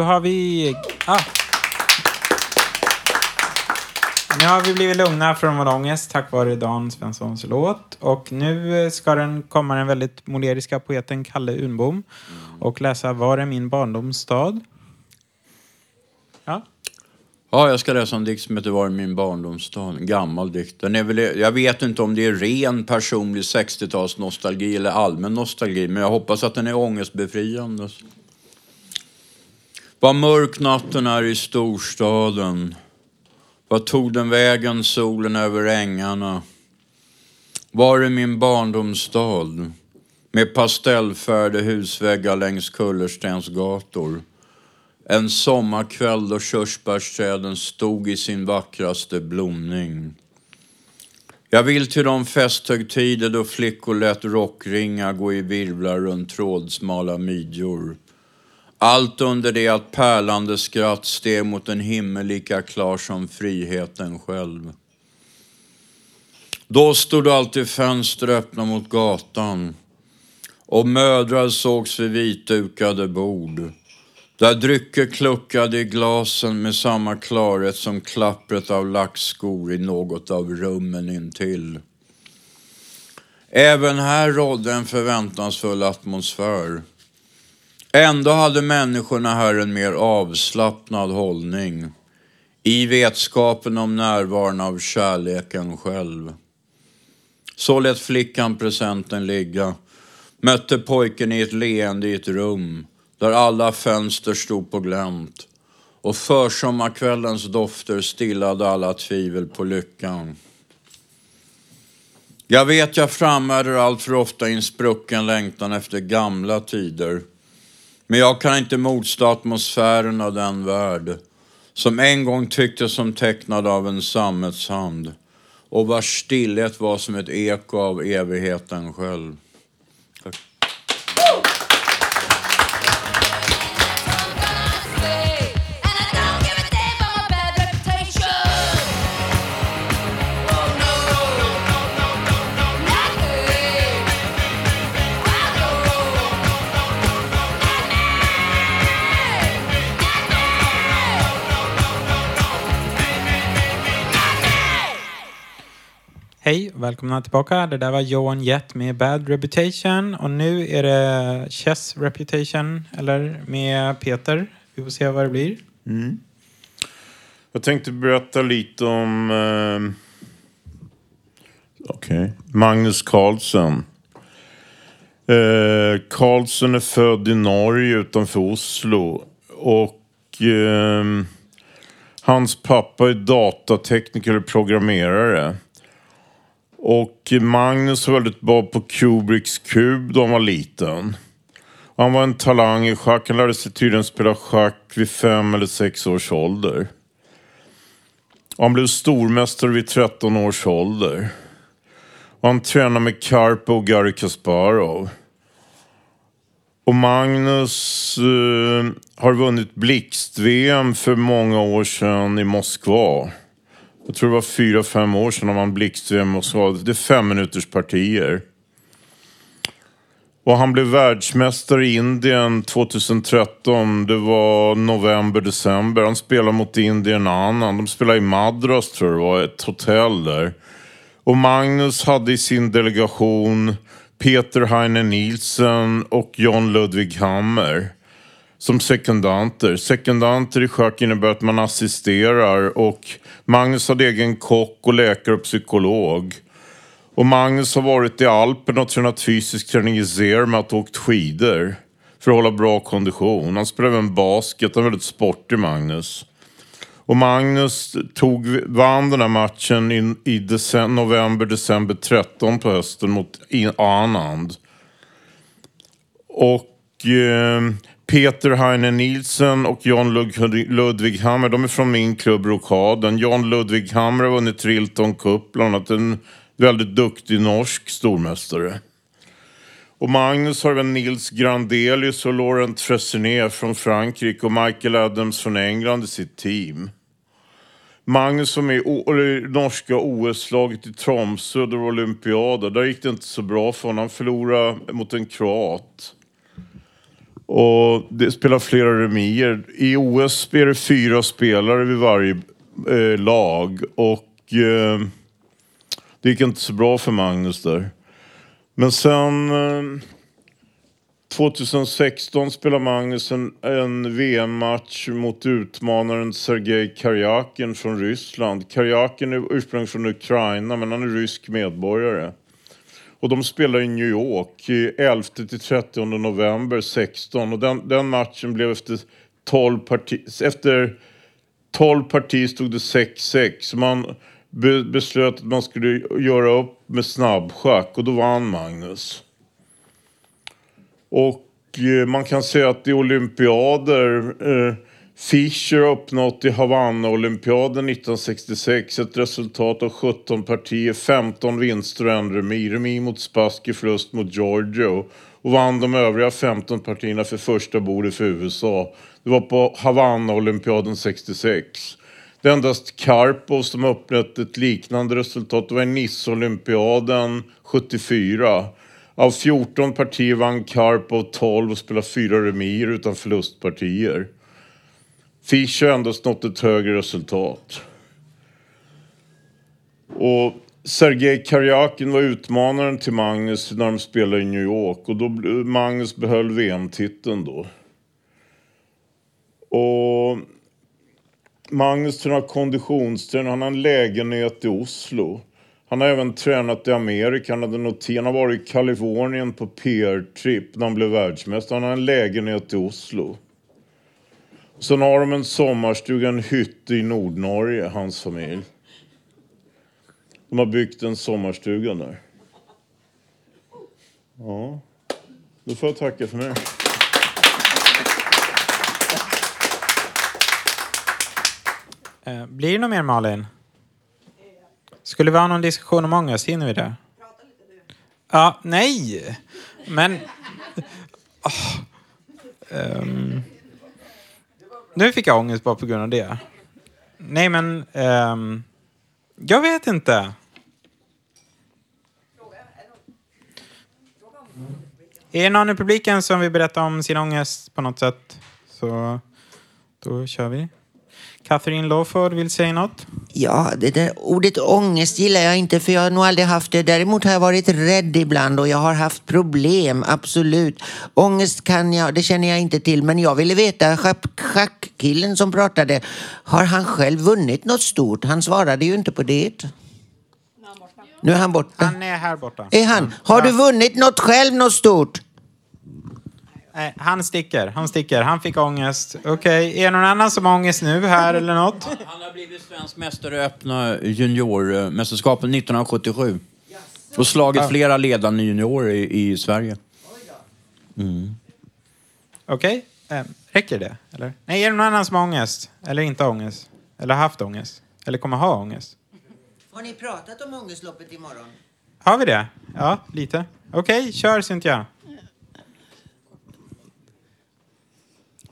Har vi... Ah. Nu har vi blivit lugna från vår ångest tack vare Dan Svenssons låt. Och nu ska den komma den väldigt moleriska poeten Kalle Unbom och läsa Var är min barndomsstad? Ja. Ja, jag ska läsa en dikt som heter Var är min barndomsstad? En gammal dikt. Den är väl, jag vet inte om det är ren personlig 60-talsnostalgi eller allmän nostalgi, men jag hoppas att den är ångestbefriande. Vad mörk natten är i storstaden. Vad tog den vägen solen över ängarna? Var är min barndomsstad? Med pastellfärgade husväggar längs kullerstensgator. En sommarkväll då körsbärsträden stod i sin vackraste blomning. Jag vill till de festhögtider då flickor lät rockringar gå i virvlar runt trådsmala midjor. Allt under det att pärlande skratt steg mot en himmel lika klar som friheten själv. Då stod alltid fönster öppna mot gatan och mödrar sågs vid vitdukade bord. Där drycker kluckade i glasen med samma klarhet som klappret av lackskor i något av rummen intill. Även här rådde en förväntansfull atmosfär. Ändå hade människorna här en mer avslappnad hållning i vetskapen om närvaron av kärleken själv. Så lät flickan presenten ligga, mötte pojken i ett leende i ett rum där alla fönster stod på glänt och försommarkvällens dofter stillade alla tvivel på lyckan. Jag vet jag framhärdar allt för ofta i en sprucken längtan efter gamla tider. Men jag kan inte motstå atmosfären av den värld som en gång tycktes som tecknad av en sammetshand och vars stillhet var som ett eko av evigheten själv. Hej, välkomna tillbaka. Det där var Johan Jett med Bad Reputation och nu är det Chess Reputation, eller med Peter. Vi får se vad det blir. Mm. Jag tänkte berätta lite om eh, okay. Magnus Carlsen. Eh, Carlsen är född i Norge utanför Oslo. Och eh, hans pappa är datatekniker och programmerare. Och Magnus var väldigt bra på Kubricks kub då han var liten. Han var en talang i schack. Han lärde sig tydligen spela schack vid fem eller sex års ålder. Han blev stormästare vid 13 års ålder. Han tränade med Karpo och Garry Kasparov. Och Magnus uh, har vunnit blixt-VM för många år sedan i Moskva. Jag tror det var fyra, fem år sedan han man blixtrem och sa att Det är fem minuters partier. Och han blev världsmästare i Indien 2013. Det var november, december. Han spelade mot Indien annan. De spelade i Madras tror jag det var, ett hotell där. Och Magnus hade i sin delegation Peter Heine Nielsen och John Ludvig Hammer som sekundanter. Sekundanter i schack innebär att man assisterar och Magnus hade egen kock och läkare och psykolog. Och Magnus har varit i Alperna och tränat fysisk träning i Zermatt och åkt skidor för att hålla bra kondition. Han spelar även basket, han är väldigt sportig Magnus. Och Magnus tog, vann den här matchen i, i december, november, december 13 på hösten mot Anand. Och eh, Peter Heine Nielsen och John Ludvig Hammer, de är från min klubb Rokaden. John Ludvig Hammer har vunnit Trilton Cup, bland annat en väldigt duktig norsk stormästare. Och Magnus har även Nils Grandelius och Laurent Fressinet från Frankrike och Michael Adams från England i sitt team. Magnus var med i norska OS-laget i Tromsö, det olympiaden. olympiader. Där gick det inte så bra för honom. Han förlorade mot en kroat. Och det spelar flera remier. I OS är det fyra spelare vid varje eh, lag. Och eh, det gick inte så bra för Magnus där. Men sen eh, 2016 spelar Magnus en, en VM-match mot utmanaren Sergej Karjakin från Ryssland. Karjakin är ursprungligen från Ukraina men han är rysk medborgare. Och de spelar i New York 11 till 30 november 16 och den, den matchen blev efter 12 parti, efter 12 partier stod det 6-6. Så man be, beslöt att man skulle göra upp med snabbschack och då vann Magnus. Och eh, man kan säga att i olympiader eh, Fischer har uppnått i Havanna-olympiaden 1966 ett resultat av 17 partier, 15 vinster och en remis. Remis mot Spassky, förlust mot Giorgio. Och vann de övriga 15 partierna för första bordet för USA. Det var på Havanna-olympiaden 66. Det är endast Karpov som har uppnått ett liknande resultat. Det var i Nice-olympiaden 74. Av 14 partier vann Karpov 12 och spelade fyra remier utan förlustpartier. Fischer har endast nått ett högre resultat. Och Sergej Karjakin var utmanaren till Magnus när de spelade i New York. Och då, Magnus behöll VM-titeln då. Och Magnus tränar konditionsträning. Han har en lägenhet i Oslo. Han har även tränat i Amerika. Han hade han har varit i Kalifornien på PR-tripp när han blev världsmästare. Han har en lägenhet i Oslo. Sen har de en sommarstuga, en hytte i Nordnorge, hans familj. De har byggt en sommarstuga där. Ja, då får jag tacka för mig. Eh, blir det något mer Malin? Skulle vi ha någon diskussion om ångest? Hinner vi det? Ja, nej! Men... Oh. Um nu fick jag ångest bara på grund av det. Nej, men... Um, jag vet inte. Är det någon i publiken som vill berätta om sin ångest på något sätt? Så då kör vi. Catherine Lawford vill säga något? Ja, det där ordet ångest gillar jag inte för jag har nog aldrig haft det. Däremot har jag varit rädd ibland och jag har haft problem, absolut. Ångest kan jag, det känner jag inte till. Men jag ville veta, schack- schackkillen som pratade, har han själv vunnit något stort? Han svarade ju inte på det. Nu är han borta. Han är här borta. Är han? Har du vunnit något själv, något stort? Nej, han sticker. Han sticker. Han fick ångest. Okej, är det någon annan som har ångest nu här eller något? Han har blivit svensk mästare i öppna juniormästerskapen 1977. Och slagit Ja. flera ledande juniorer i, i Sverige. Mm. Okej, eh, räcker det? Eller? Nej, är det någon annan som har ångest? Eller inte har ångest? Eller haft ångest? Eller kommer ha ångest? Har ni pratat om ångestloppet imorgon? Har vi det? Ja, lite. Okej, kör Cynthia.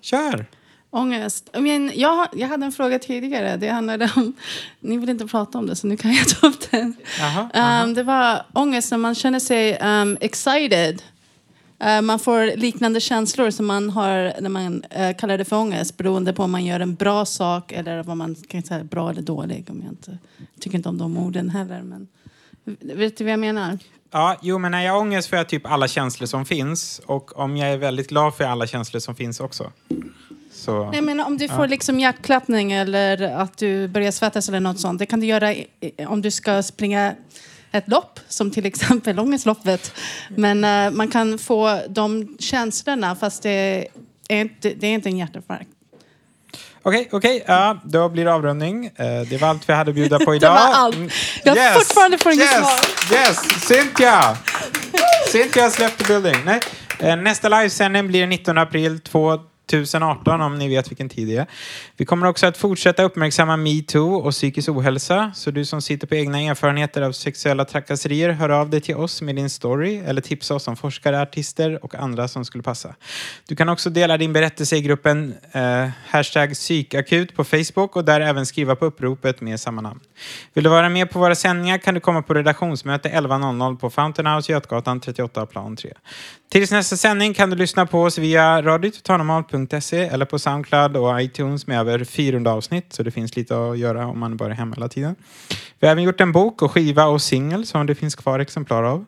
Kör! Ångest. Men jag, jag hade en fråga tidigare. Det handlade om... Ni vill inte prata om det, så nu kan jag ta upp den. Jaha, Um, det var ångest när man känner sig um, excited. Uh, man får liknande känslor som man har när man uh, kallar det för ångest beroende på om man gör en bra sak eller vad man kan säga bra eller dålig. Om jag inte tycker inte om de orden heller. Men, vet du vad jag menar? Ja, jo, men när jag har ångest får jag typ alla känslor som finns. Och om jag är väldigt glad jag alla känslor som finns också. Så, Nej, men om du ja. får liksom hjärtklappning eller att du börjar svettas eller något sånt. Det kan du göra om du ska springa ett lopp, som till exempel Ångestloppet. Men eh, man kan få de känslorna fast det är inte, det är inte en hjärtinfarkt. Okej, okej. Ja, då blir det avrundning. Eh, det var allt vi hade att bjuda på Det idag. var allt. Mm, Jag har fortfarande fått inget yes, svar. Yes, Cynthia! Cynthia the building. Nej. Eh, Nästa livesändning blir 19 april 2018 om ni vet vilken tid det är. Vi kommer också att fortsätta uppmärksamma metoo och psykisk ohälsa. Så du som sitter på egna erfarenheter av sexuella trakasserier, hör av dig till oss med din story eller tipsa oss om forskare, artister och andra som skulle passa. Du kan också dela din berättelse i gruppen eh, hashtag psykakut på Facebook och där även skriva på uppropet med samma namn. Vill du vara med på våra sändningar kan du komma på redaktionsmöte 11.00 på Fountain House Götgatan 38 plan 3. Tills nästa sändning kan du lyssna på oss via radiototalnormal.se eller på Soundcloud och iTunes med över 400 avsnitt så det finns lite att göra om man bara är hemma hela tiden. Vi har även gjort en bok och skiva och singel som det finns kvar exemplar av.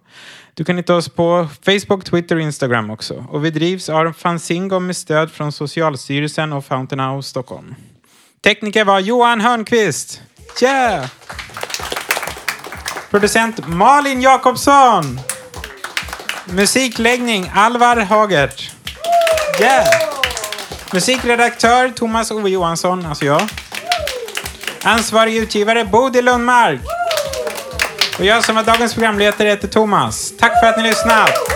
Du kan hitta oss på Facebook, Twitter och Instagram också. Och vi drivs av Fanzingo med stöd från Socialstyrelsen och Fountain House Stockholm. Tekniker var Johan Hörnqvist. Yeah! Producent Malin Jakobsson. Musikläggning Alvar Hagert. Yeah! Musikredaktör Thomas Ove Johansson, alltså jag. Ansvarig utgivare Bodil Lundmark. Och jag som var dagens programledare heter Thomas. Tack för att ni lyssnat!